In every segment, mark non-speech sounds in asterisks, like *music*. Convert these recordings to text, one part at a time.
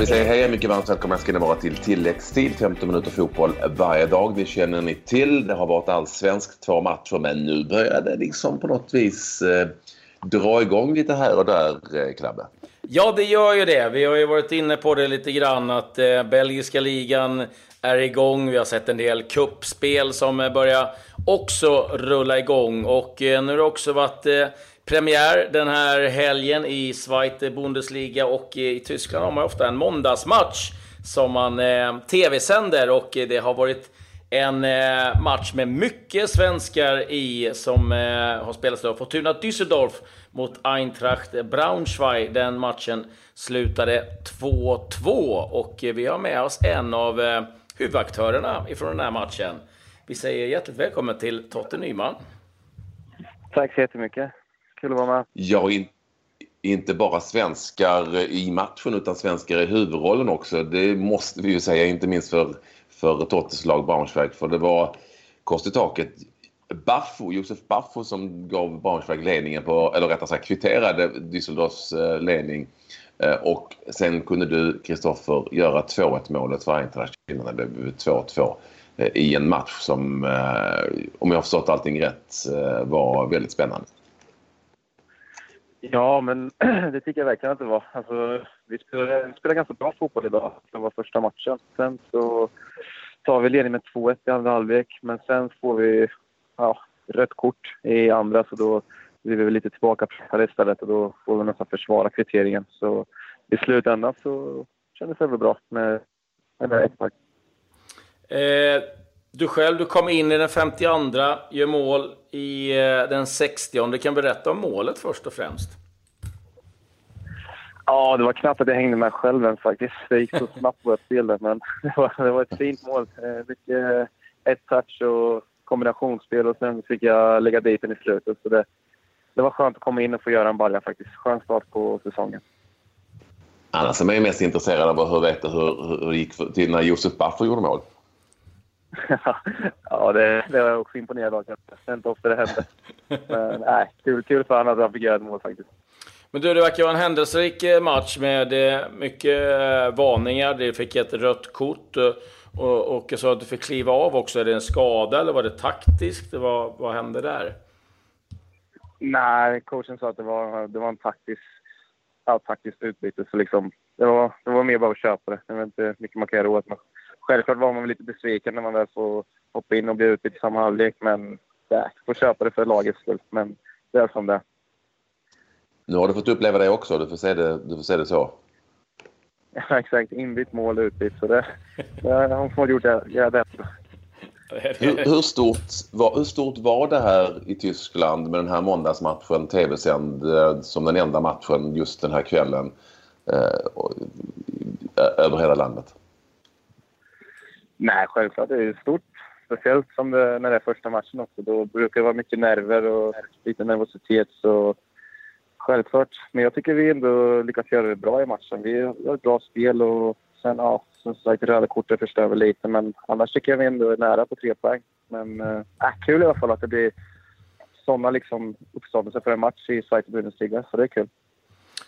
vi säger hej mycket varmt välkomna ska ni vara till tilläggstid. 15 minuter fotboll varje dag. Det känner ni till. Det har varit allsvenskt två matcher men nu börjar det liksom på något vis eh, dra igång lite här och där, eh, Ja, det gör ju det. Vi har ju varit inne på det lite grann att eh, belgiska ligan är igång. Vi har sett en del kuppspel som eh, börjar också rulla igång och eh, nu har det också varit eh, premiär den här helgen i Zweite eh, Bundesliga och eh, i Tyskland har man ofta en måndagsmatch som man eh, tv-sänder och eh, det har varit en eh, match med mycket svenskar i som eh, har spelats av Fortuna Düsseldorf mot Eintracht Braunschweig. Den matchen slutade 2-2 och vi har med oss en av eh, huvudaktörerna ifrån den här matchen. Vi säger hjärtligt välkommen till Totte Nyman. Tack så jättemycket. Kul att vara med. Ja, in, inte bara svenskar i matchen utan svenskar i huvudrollen också. Det måste vi ju säga, inte minst för, för Tottes lag Braunschweig. För det var kost i taket. Baffo, Josef Baffo som gav Braunschweig ledningen på, eller rättare sagt kvitterade Düsseldorfs eh, ledning. Eh, och sen kunde du, Kristoffer, göra 2-1 målet för Eintracht innan det blev 2-2 eh, i en match som, om jag har förstått allting rätt, var väldigt spännande. Ja, men *clears throat* det tycker jag verkligen att det var. Alltså, vi spelade, vi spelade ganska bra fotboll idag. Det var första matchen. Sen så tar vi ledning med 2-1 i andra halvlek, men sen får vi ja, rött kort i andra, så då blir vi lite tillbakapressade istället och då får vi nästan försvara kvitteringen. Så i slutändan så kändes det väl bra med, med ett pack. Eh, du själv, du kom in i den 52, gör mål i eh, den 60. Du kan berätta om målet först och främst. Ja, det var knappt att jag hängde med själv än faktiskt. Det gick så *laughs* snabbt spel där, men *laughs* det var, det var ett fint mål. Eh, mycket ett touch och kombinationsspel och sen fick jag lägga dit den i slutet. Så det, det var skönt att komma in och få göra en balja faktiskt. Skön start på säsongen. Annars är man ju mest intresserad av att veta hur, hur det gick till när Josef Baffer gjorde mål. *laughs* ja, det, det var jag också imponerad av. Det är inte ofta det händer. Men nej, kul, kul för honom att han fick göra ett mål faktiskt. Men du, det verkar vara en händelserik eh, match med eh, mycket eh, varningar. Du fick ett rött kort och, och så att du fick kliva av också. Är det en skada eller var det taktiskt? Vad, vad hände där? Nej, coachen sa att det var, det var en taktisk, ja, taktiskt utbyte. Så liksom, det, var, det var mer bara att köpa det. Det var inte mycket man kan göra åt. Självklart var man lite besviken när man väl får hoppa in och bli utbytt i samma halvlek. Men ja, får köpa det för lagets skull. Men det är som det Nu har du fått uppleva det också. Du får se det, du får se det så. Ja, exakt. Inbytt mål utbytt. Så det, det har hon gjort det, ja, det. Hur, hur, stort var, hur stort var det här i Tyskland med den här måndagsmatchen tv-sänd eh, som den enda matchen just den här kvällen eh, över hela landet? Nej, självklart. Det är stort. Speciellt som det, när det är första matchen också. Då brukar det vara mycket nerver och lite nervositet. Så självklart. Men jag tycker vi ändå lyckats göra det bra i matchen. Vi har ett bra spel och sen, ja, som sagt, röda kortet förstör väl lite. Men annars tycker jag vi ändå är nära på tre poäng. Men eh, äh, kul i alla fall att det blir sådana liksom uppståndelser för en match i Zweite Bundesliga. Så det är kul.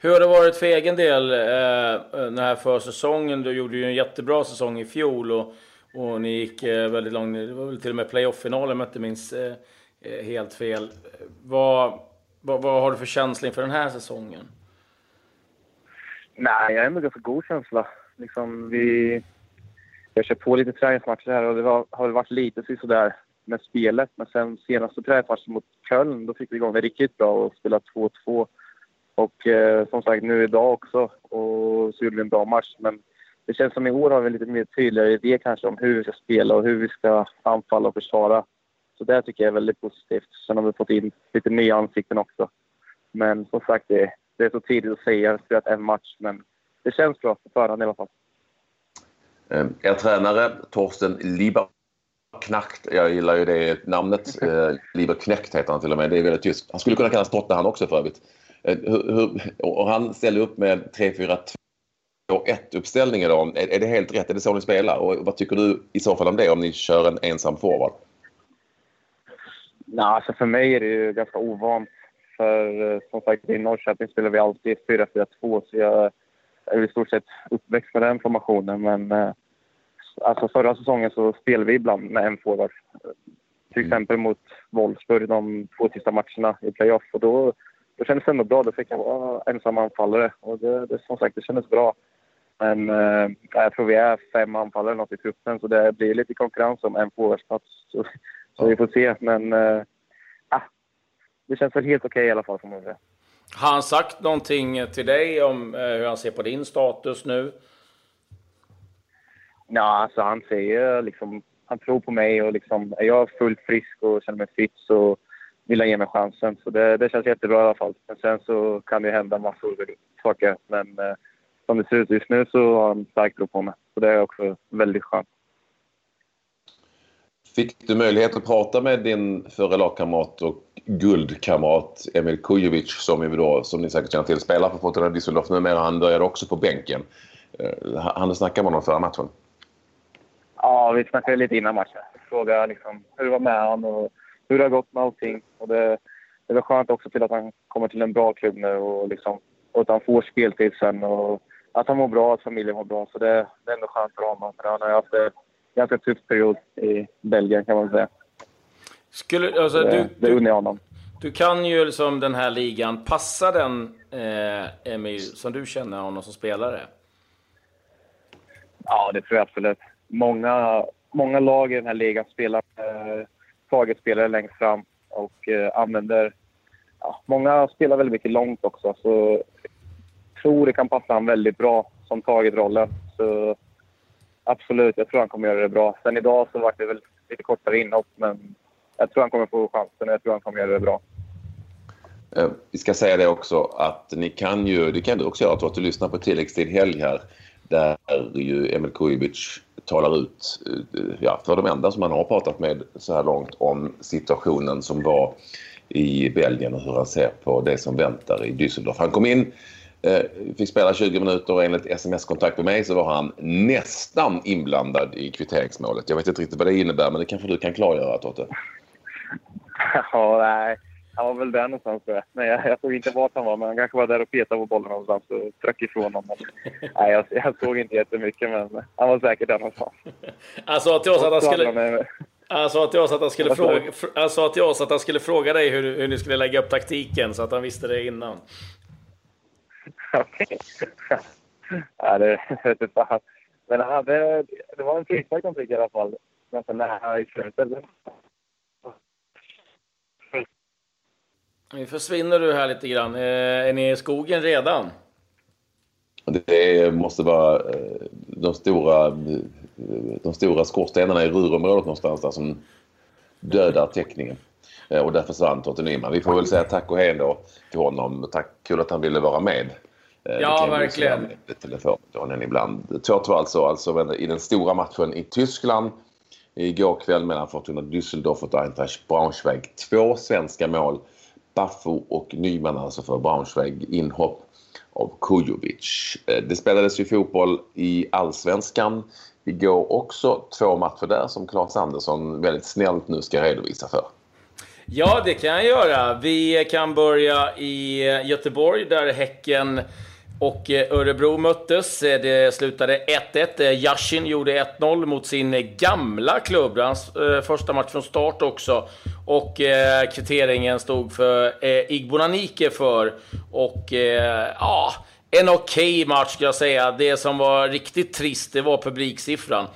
Hur har det varit för egen del eh, den här försäsongen? Du gjorde ju en jättebra säsong i fjol och, och ni gick eh, väldigt långt. Det var väl till och med playoff-finalen om jag inte minns eh, eh, helt fel. Vad, vad, vad, har du för känsla inför den här säsongen? Nej, jag har ändå ganska god känsla. Liksom, vi, jag kör på lite träningsmatcher här och det var, har varit lite sådär med spelet. Men sen senaste träningsmatchen mot Köln, då fick vi igång det riktigt bra och spelade 2-2. Och eh, som sagt, nu idag också och så gjorde vi en bra match. Men det känns som i år har vi lite mer tydligare idé kanske om hur vi ska spela och hur vi ska anfalla och försvara. Så det tycker jag är väldigt positivt. Sen har vi fått in lite nya ansikten också. Men som sagt, det, det är så tidigt att säga. Jag har spelat en match, men det känns bra på förhand i alla fall. Ehm, er tränare Torsten Lieberknecht, jag gillar ju det namnet. *laughs* Eh, Lieberknecht heter han till och med. Det är väldigt tyst. Han skulle kunna kallas Totte han också för övrigt. Eh, och han ställer upp med 3-4-2 1 uppställning idag. Är, är det helt rätt? Är det så ni spelar? Och vad tycker du i så fall om det om ni kör en ensam forward? Nej, alltså för mig är det ju ganska ovant. För eh, som sagt, i Norrköping spelar vi alltid 4-4-2 så jag, är i stort sett uppväxt med den formationen. Men eh, alltså förra säsongen så spelade vi ibland med en forward. Till exempel mot Wolfsburg de två sista matcherna i playoff. Och då, då kändes det ändå bra. Då fick jag vara ensam anfallare. Och det, det, som sagt, det kändes bra. Men eh, jag tror vi är fem anfallare något i truppen, så det blir lite konkurrens om en forwardsplats. Så, så vi får se. Men eh, ah, det känns väl helt okej okay, i alla fall, får man säga. Har han sagt någonting till dig om eh, hur han ser på din status nu? Ja, alltså han säger liksom, han tror på mig och liksom, är jag fullt frisk och känner mig fit så vill han ge mig chansen. Så det, det känns jättebra i alla fall. Men sen så kan det hända massor av saker. Men eh, som det ser ut just nu så har starkt tro på mig. Så det är också väldigt skönt. Fick du möjlighet att prata med din förre lagkamrat och guldkamrat Emil Kujovic som, då, som ni säkert känner till spelar för Fortuna Düsseldorf numera. Han började också på bänken. Uh, han du snacka med honom förra matchen? Ja, vi snackade lite innan matchen. Frågade liksom hur det var med honom och hur det har gått med allting. Och det, det var skönt också till att han kommer till en bra klubb nu och, liksom, och att han får speltid sen. Och att han mår bra, att familjen mår bra. Så det, det är ändå skönt för honom. För han har haft en ganska tuff period i Belgien kan man säga. Skulle, alltså, det, du, det unnar jag honom. Du kan ju liksom den här ligan, passa den eh, Emil, som du känner honom som spelare? Ja, det tror jag absolut. Många, många lag i den här ligan spelar eh, targetspelare längst fram och eh, använder... Ja, många spelar väldigt mycket långt också, så tror det kan passa honom väldigt bra som tagit rollen. Så absolut, jag tror han kommer göra det bra. Sen idag så var det väl lite kortare inhopp, men jag tror han kommer få chansen och jag tror han kommer göra det bra. Eh, vi ska säga det också att ni kan ju, det kan du också göra, att du lyssnar på tilläggstid helg här där ju Emil Kujovic talar ut, eh, ja, för de enda som han har pratat med så här långt om situationen som var i Belgien och hur han ser på det som väntar i Düsseldorf. Han kom in fick spela 20 minuter och enligt sms-kontakt med mig så var han nästan inblandad i kvitteringsmålet. Jag vet inte riktigt vad det innebär men det kanske du kan klargöra Totte? *laughs* Ja, nej. Han var väl där någonstans tror jag. Nej, jag, jag såg inte vart han var men han kanske var där och petade på bollen någonstans och tryck ifrån honom. *laughs* nej, jag, jag såg inte jättemycket men han var säkert där någonstans. *laughs* Han sa till oss att han skulle... Han sa till oss att han skulle, fråga, han sa till oss att han skulle fråga dig hur, hur ni skulle lägga upp taktiken så att han visste det innan. Okej. *laughs* ja, det vet inte fan. Men han hade, det var en frispark fick i alla fall. Ganska nära i slutet. Nu försvinner du här lite grann. Eh, är ni i skogen redan? Det måste vara eh, de stora, de stora skorstenarna i Rurområdet någonstans där som dödar täckningen. Eh, och där försvann Totte Nyman. Vi får väl säga tack och hej då till honom. Tack, kul att han ville vara med. Eh, ja, verkligen. Telefonen ibland. 2-2 alltså, alltså i den stora matchen i Tyskland igår kväll mellan Fortuna Düsseldorf och Eintracht Braunschweig. Två svenska mål. Baffo och Nyman alltså för Braunschweig. Inhopp av Kujovic. Eh, det spelades ju fotboll i Allsvenskan igår också. Två matcher där som Claes Andersson väldigt snällt nu ska redovisa för. Ja, det kan jag göra. Vi kan börja i Göteborg där Häcken och eh, Örebro möttes. Eh, det slutade 1-1. Eh, Yashin gjorde 1-0 mot sin gamla klubb. Hans första match från start också. Och kvitteringen stod för Igbonanike för. Och ja, en okej okay match ska jag säga. Det som var riktigt trist, det var publiksiffran.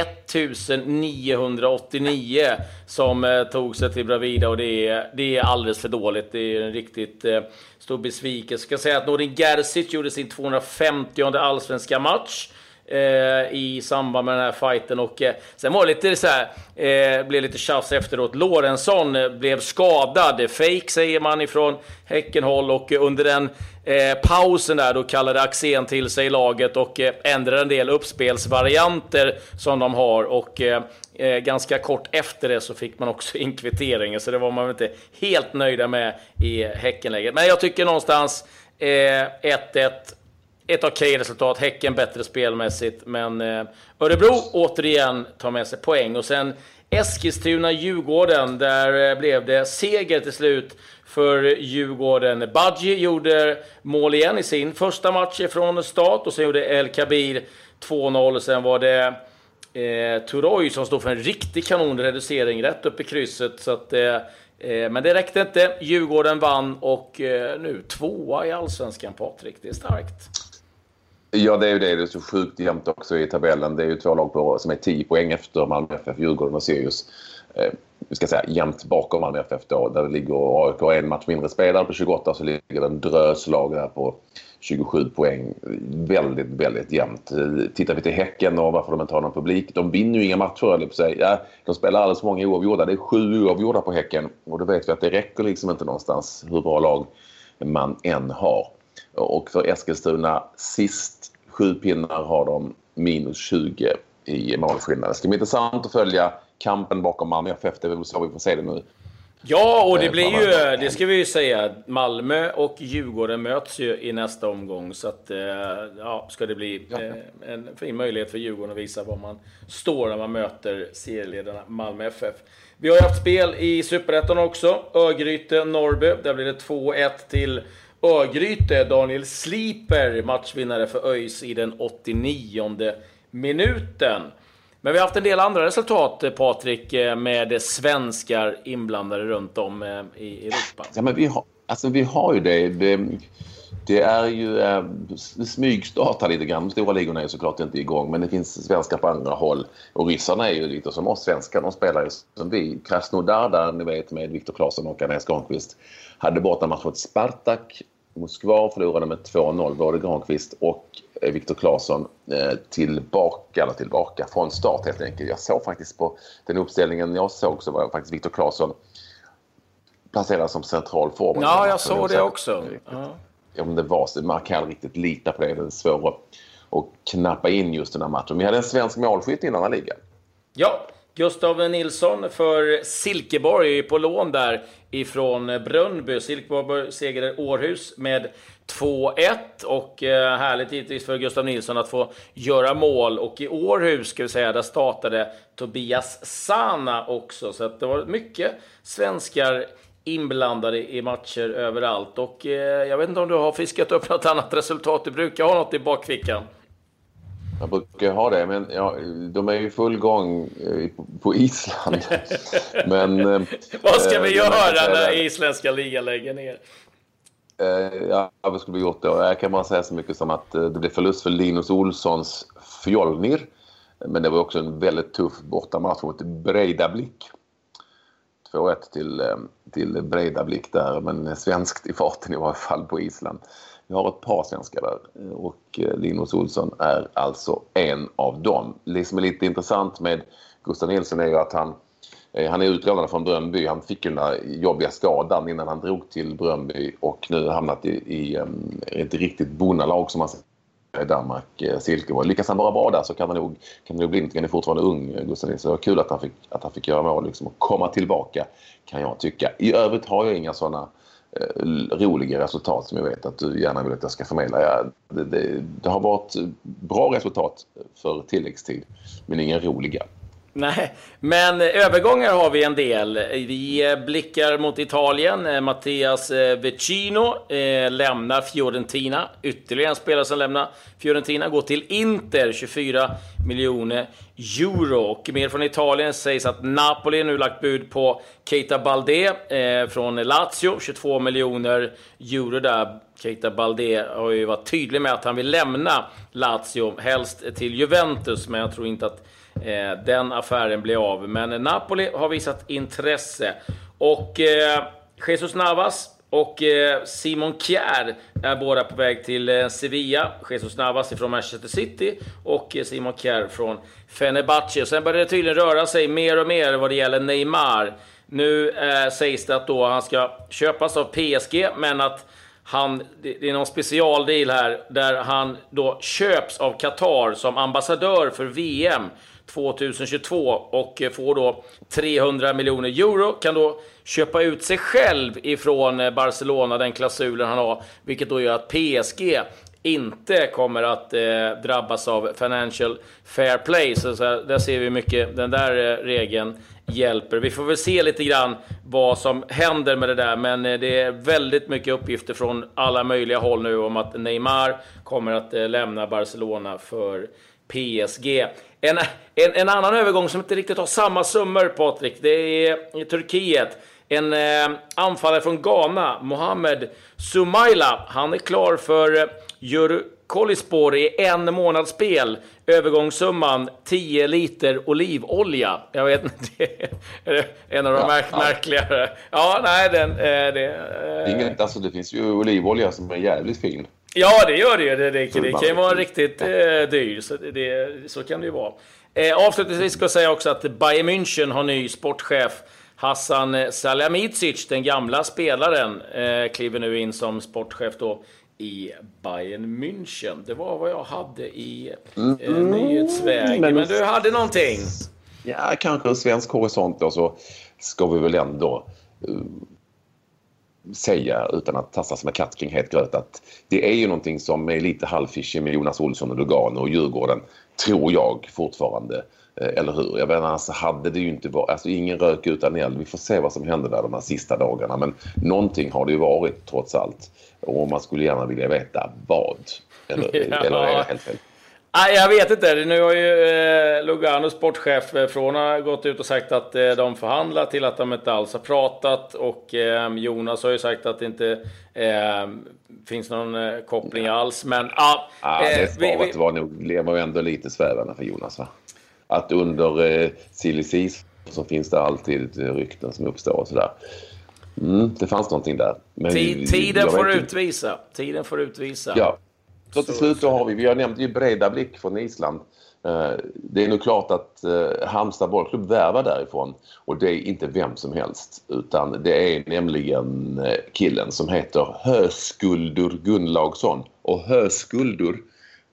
1989 som eh, tog sig till Bravida och det är, det är alldeles för dåligt. Det är en riktigt eh, stor besvikelse. Jag ska säga att Nordin Gerzic gjorde sin 250 allsvenska match. Eh, i samband med den här fighten. Och eh, sen var det lite så här, eh, blev lite tjafs efteråt. Lorentzon eh, blev skadad, fake säger man ifrån Häckenhåll och eh, under den eh, pausen där då kallade Axén till sig laget och eh, ändrade en del uppspelsvarianter som de har. Och eh, ganska kort efter det så fick man också *laughs* in kvitteringen så det var man inte helt nöjda med i Häckenläget. Men jag tycker någonstans 1-1 ett okej okay resultat. Häcken bättre spelmässigt, men eh, Örebro återigen tar med sig poäng. Och sen Eskilstuna-Djurgården. Där eh, blev det seger till slut för Djurgården. Badji gjorde mål igen i sin första match från start och sen gjorde El Kabir 2-0. Sen var det eh, Turoy som stod för en riktig kanonreducering rätt upp i krysset. Så att, eh, eh, men det räckte inte. Djurgården vann och eh, nu tvåa i Allsvenskan, Patrik. Det är starkt. Ja, det är ju det. Det är så sjukt jämnt också i tabellen. Det är ju två lag på, som är 10 poäng efter Malmö FF, Djurgården och Sirius. Eh, vi ska säga jämnt bakom Malmö FF då, där det ligger AIK en match mindre spelare på 28 så ligger det en drös lag där på 27 poäng. Väldigt, väldigt jämnt. Eh, tittar vi till Häcken och varför de inte har någon publik. De vinner ju inga matcher, eller på sig. Ja, de spelar alldeles för många oavgjorda. Det är sju oavgjorda på Häcken. Och då vet vi att det räcker liksom inte någonstans hur bra lag man än har. Och för Eskilstuna, sist sju pinnar har de minus 20 i målskillnad. Det ska bli intressant att följa kampen bakom Malmö FF. Det är väl så vi får se det nu. Ja, och det blir ju, det ska vi ju säga, Malmö och Djurgården möts ju i nästa omgång. Så att, eh, ja, ska det bli eh, en fin möjlighet för Djurgården att visa var man står när man möter serieledarna Malmö FF. Vi har ju haft spel i Superettan också. Örgryte-Norrby. Där blir det 2-1 till Örgryte. Daniel Sliper, matchvinnare för ÖIS i den 89 minuten. Men vi har haft en del andra resultat, eh, Patrik, eh, med svenskar inblandade runt om eh, i Europa. Ja, men vi har, alltså, vi har ju det. det, det är ju eh, här lite grann. De stora ligorna är ju såklart inte igång, men det finns svenskar på andra håll. Och ryssarna är ju lite som oss svenskar. De spelar ju som vi. Krasnodar där, ni vet, med Viktor Claesson och Andreas Granqvist hade bortamatch mot Spartak Moskva förlorade med 2-0, både Granqvist och eh, Viktor Claesson eh, tillbaka, eller tillbaka, från start helt enkelt. Jag såg faktiskt på den uppställningen jag såg så var faktiskt Viktor Claesson placerad som central forward. Ja, jag såg det också. Ja. Om det var så, man kan riktigt lita på det. Det är svårt att knappa in just den här matchen. Vi hade en svensk målskytt i en annan liga. Ja, Gustav Nilsson för Silkeborg på lån där ifrån Brönnby. Silkeborg segrade Århus med 2-1 och eh, härligt givetvis för Gustav Nilsson att få göra mål. Och i Århus ska vi säga, där startade Tobias Sana också. Så att det var mycket svenskar inblandade i matcher överallt. Och eh, jag vet inte om du har fiskat upp något annat resultat. Du brukar ha något i bakfickan. Jag brukar ha det, men ja, de är ju full gång eh, på Island. *laughs* men, eh, Vad ska vi göra när isländska ligan lägger ner? Eh, ja, vad skulle vi gjort då? Jag kan bara säga så mycket som att det blev förlust för Linus Olssons Fjolnir. Men det var också en väldigt tuff bortamatch mot Breidablik. 2-1 till, till Breidablik där, men svenskt i farten i varje fall på Island. Vi har ett par svenskar där eh, och eh, Linus Olsson är alltså en av dem. Det som är lite intressant med Gustav Nilsson är ju att han, eh, han är utlånad från Bröndby. Han fick ju den där jobbiga skadan innan han drog till Bröndby och nu har hamnat i, i ett riktigt bonnalag som man säger i Danmark, Silkeborg. Lyckas han vara bra där så kan han nog, kan det nog bli någonting. Han är fortfarande ung, Gustav Nilsson. Det var kul att han fick, att han fick göra mål liksom, och komma tillbaka kan jag tycka. I övrigt har jag inga sådana Eh, Eh, roliga resultat som jag vet att du gärna vill att jag ska förmedla. Ja, det, det, det, har varit bra resultat för tilläggstid, men inga roliga. Nej, men övergångar har vi en del. Vi blickar mot Italien. Eh, Mattias eh, Vecino eh, lämnar Fiorentina. Ytterligare en spelare som lämnar Fiorentina går till Inter, 24 miljoner euro. Och mer från Italien sägs att Napoli nu lagt bud på Keita Balde från Lazio, 22 miljoner euro där. Keita Balde har ju varit tydlig med att han vill lämna Lazio, helst till Juventus, men jag tror inte att eh, den affären blir av. Men Napoli har visat intresse. Och eh, Jesus Navas och eh, Simon Kjär är båda på väg till eh, Sevilla. Jesus Navas från Manchester City och eh, Simon Kjär från Fenerbahce. Sen börjar det tydligen röra sig mer och mer vad det gäller Neymar. Nu eh, sägs det att då han ska köpas av PSG, men att han, det är någon specialdeal här där han då köps av Qatar som ambassadör för VM 2022 och får då 300 miljoner euro. Kan då köpa ut sig själv ifrån Barcelona, den klausulen han har, vilket då gör att PSG inte kommer att eh, drabbas av Financial Fair Play. Så, så där ser vi mycket, den där eh, regeln hjälper. Vi får väl se lite grann vad som händer med det där, men eh, det är väldigt mycket uppgifter från alla möjliga håll nu om att Neymar kommer att eh, lämna Barcelona för PSG. En, en, en, annan övergång som inte riktigt har samma summor, Patrik, det är i Turkiet. En eh, anfallare från Ghana, Mohamed Sumaila, han är klar för eh, Kolispor i en månads spel. Övergångssumman 10 liter olivolja. Jag vet inte, *laughs* det är en av de ja, märk ja. märkligare. Ja, nej, den... Eh, det, eh. Inget, alltså, det finns ju olivolja som är jävligt fin. Ja, det gör det ju. Det, det, det, kan ju vara riktigt eh, dyr. Så, det, så kan det ju vara. Eh, avslutningsvis ska jag säga också att Bayern München har ny sportchef. Hassan Salihamidzic, den gamla spelaren, eh, kliver nu in som sportchef då i Bayern München. Det var vad jag hade i eh, mm, nyhetsväg. Men, men, du hade någonting? Ja, kanske en svensk horisont då så ska vi väl ändå uh, säga utan att tassa med katt kring het gröt att det är ju någonting som är lite halvfischig med Jonas Olsson och Lugano och Djurgården, tror jag fortfarande. Eh, eller hur? Jag menar, alltså hade det ju inte varit, alltså ingen rök utan eld. Vi får se vad som händer där de här sista dagarna. Men någonting har det ju varit trots allt. Och man skulle gärna vilja veta vad. Eller, *laughs* ja. eller är det helt fel? Nej, jag vet inte. Nu har ju eh, Lugano, sportchef eh, från har gått ut och sagt att eh, de förhandlar till att de inte alls har pratat. Och eh, Jonas har ju sagt att det inte finns någon koppling alls. Men ja. Ah, det svaret vi, var nog, var ju ändå lite svävande för Jonas va? Att under eh, silly så finns det alltid rykten som uppstår och sådär. Mm, det fanns någonting där. Men tiden får utvisa. Tiden får utvisa. Ja, så till slut då har vi, vi har nämnt ju breda blick från Island. Eh, det är nog klart att eh, Halmstad bollklubb värvar därifrån och det är inte vem som helst utan det är nämligen eh, killen som heter Höskuldur Gunnlaugsson. Och Höskuldur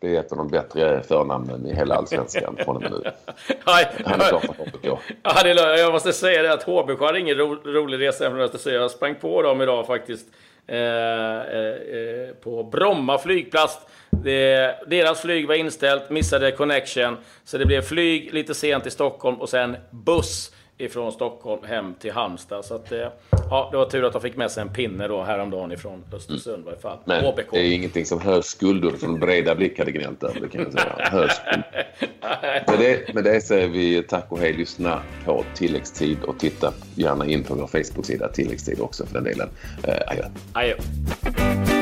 det är ett av de bättre förnamnen i hela allsvenskan från och med nu. *laughs* Han är klar för HBK. Ja, jag måste säga det att HBK har ingen ro, rolig resa. Jag sprang på dem idag faktiskt. Eh, eh, eh, på Bromma flygplats. Det, deras flyg var inställt, missade connection. Så det blev flyg lite sent i Stockholm och sen buss ifrån Stockholm hem till Halmstad. Så att, eh, ja, det var tur att de fick med sig en pinne då häromdagen ifrån Östersund mm. fall. Men HBK. det är ingenting som höskuldur från breda blick hade gnällt över, det kan jag säga. *laughs* Med, det, med det säger vi tack och hej. Lyssna på tilläggstid och titta gärna in på vår Facebook-sida tilläggstid också för den delen. Eh, adjö. Adjö.